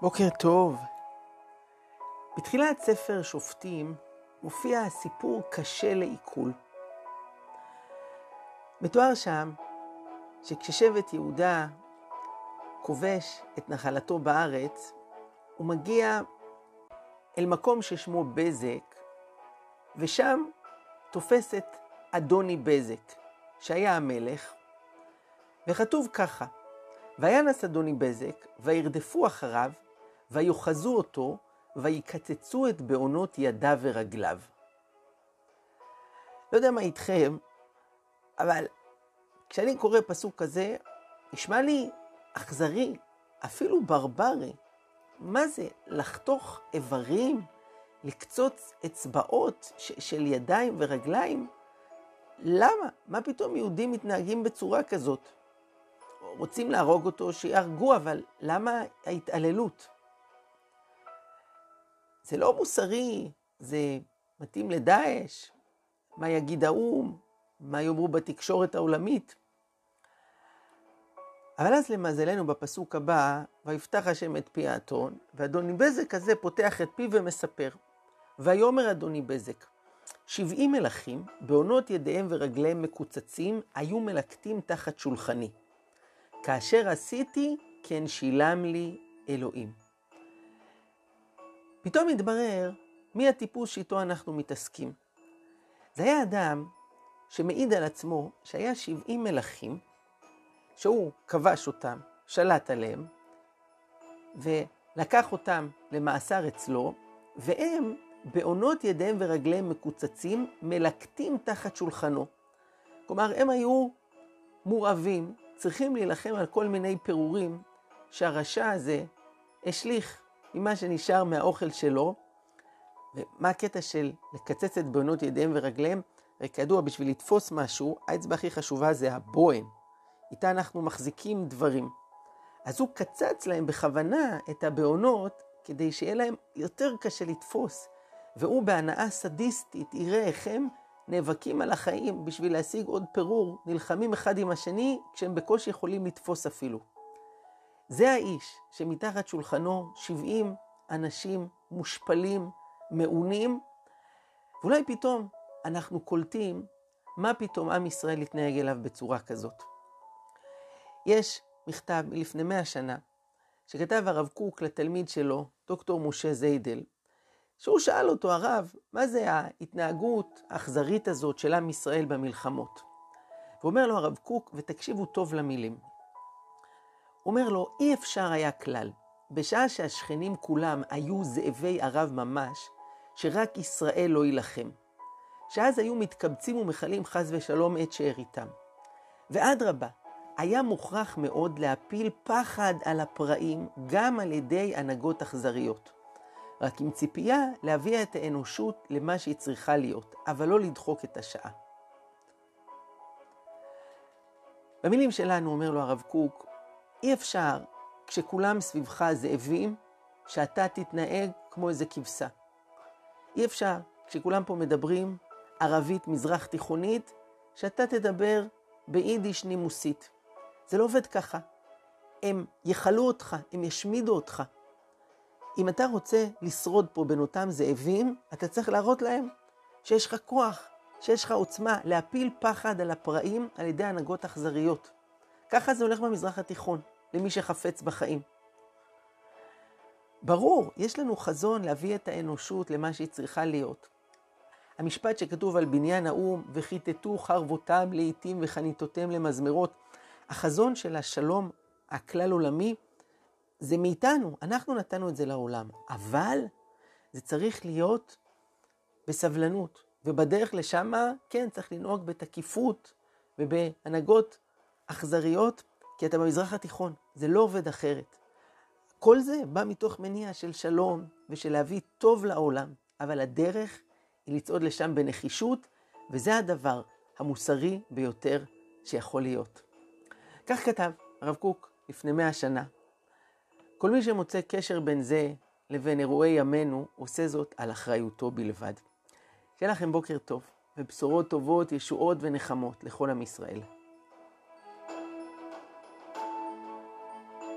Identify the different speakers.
Speaker 1: בוקר טוב. בתחילת ספר שופטים מופיע סיפור קשה לעיכול. מתואר שם שכששבט יהודה כובש את נחלתו בארץ, הוא מגיע אל מקום ששמו בזק, ושם תופס את אדוני בזק, שהיה המלך, וכתוב ככה: וינס אדוני בזק, וירדפו אחריו, ויוחזו אותו, ויקצצו את בעונות ידיו ורגליו. לא יודע מה איתכם, אבל כשאני קורא פסוק כזה, נשמע לי אכזרי, אפילו ברברי. מה זה, לחתוך איברים, לקצוץ אצבעות של ידיים ורגליים? למה? מה פתאום יהודים מתנהגים בצורה כזאת? רוצים להרוג אותו, שיהרגו, אבל למה ההתעללות? זה לא מוסרי, זה מתאים לדאעש, מה יגיד האו"ם, מה יאמרו בתקשורת העולמית. אבל אז למזלנו בפסוק הבא, ויפתח השם את פי האתון, ואדוני בזק הזה פותח את פיו ומספר. ויאמר אדוני בזק, שבעים מלכים, בעונות ידיהם ורגליהם מקוצצים, היו מלקטים תחת שולחני. כאשר עשיתי, כן שילם לי אלוהים. פתאום התברר מי הטיפוס שאיתו אנחנו מתעסקים. זה היה אדם שמעיד על עצמו שהיה 70 מלכים, שהוא כבש אותם, שלט עליהם, ולקח אותם למאסר אצלו, והם בעונות ידיהם ורגליהם מקוצצים, מלקטים תחת שולחנו. כלומר, הם היו מורעבים, צריכים להילחם על כל מיני פירורים שהרשע הזה השליך ממה שנשאר מהאוכל שלו. ומה הקטע של לקצץ את בעונות ידיהם ורגליהם? הרי כידוע, בשביל לתפוס משהו, האצבע הכי חשובה זה הבוהן. איתה אנחנו מחזיקים דברים. אז הוא קצץ להם בכוונה את הבעונות, כדי שיהיה להם יותר קשה לתפוס. והוא בהנאה סדיסטית יראה איך הם נאבקים על החיים בשביל להשיג עוד פירור, נלחמים אחד עם השני, כשהם בקושי יכולים לתפוס אפילו. זה האיש שמתחת שולחנו 70 אנשים מושפלים, מעונים, ואולי פתאום אנחנו קולטים מה פתאום עם ישראל התנהג אליו בצורה כזאת. יש מכתב מלפני מאה שנה, שכתב הרב קוק לתלמיד שלו, דוקטור משה זיידל, שהוא שאל אותו, הרב, מה זה ההתנהגות האכזרית הזאת של עם ישראל במלחמות? ואומר לו הרב קוק, ותקשיבו טוב למילים. אומר לו, אי אפשר היה כלל, בשעה שהשכנים כולם היו זאבי ערב ממש, שרק ישראל לא יילחם. שאז היו מתקבצים ומכלים חס ושלום את שאריתם. ואדרבה, היה מוכרח מאוד להפיל פחד על הפראים גם על ידי הנהגות אכזריות. רק עם ציפייה להביא את האנושות למה שהיא צריכה להיות, אבל לא לדחוק את השעה. במילים שלנו אומר לו הרב קוק, אי אפשר כשכולם סביבך זאבים, שאתה תתנהג כמו איזה כבשה. אי אפשר כשכולם פה מדברים ערבית מזרח תיכונית, שאתה תדבר ביידיש נימוסית. זה לא עובד ככה. הם יכלו אותך, הם ישמידו אותך. אם אתה רוצה לשרוד פה בין אותם זאבים, אתה צריך להראות להם שיש לך כוח, שיש לך עוצמה, להפיל פחד על הפראים על ידי הנהגות אכזריות. ככה זה הולך במזרח התיכון, למי שחפץ בחיים. ברור, יש לנו חזון להביא את האנושות למה שהיא צריכה להיות. המשפט שכתוב על בניין האו"ם, וכיתתו חרבותם לעיתים וחניתותיהם למזמרות, החזון של השלום הכלל עולמי זה מאיתנו, אנחנו נתנו את זה לעולם, אבל זה צריך להיות בסבלנות, ובדרך לשם, כן, צריך לנהוג בתקיפות ובהנהגות אכזריות, כי אתה במזרח התיכון, זה לא עובד אחרת. כל זה בא מתוך מניע של שלום ושל להביא טוב לעולם, אבל הדרך היא לצעוד לשם בנחישות, וזה הדבר המוסרי ביותר שיכול להיות. כך כתב הרב קוק לפני מאה שנה. כל מי שמוצא קשר בין זה לבין אירועי ימינו, עושה זאת על אחריותו בלבד. שיהיה לכם בוקר טוב, ובשורות טובות, ישועות ונחמות לכל עם ישראל.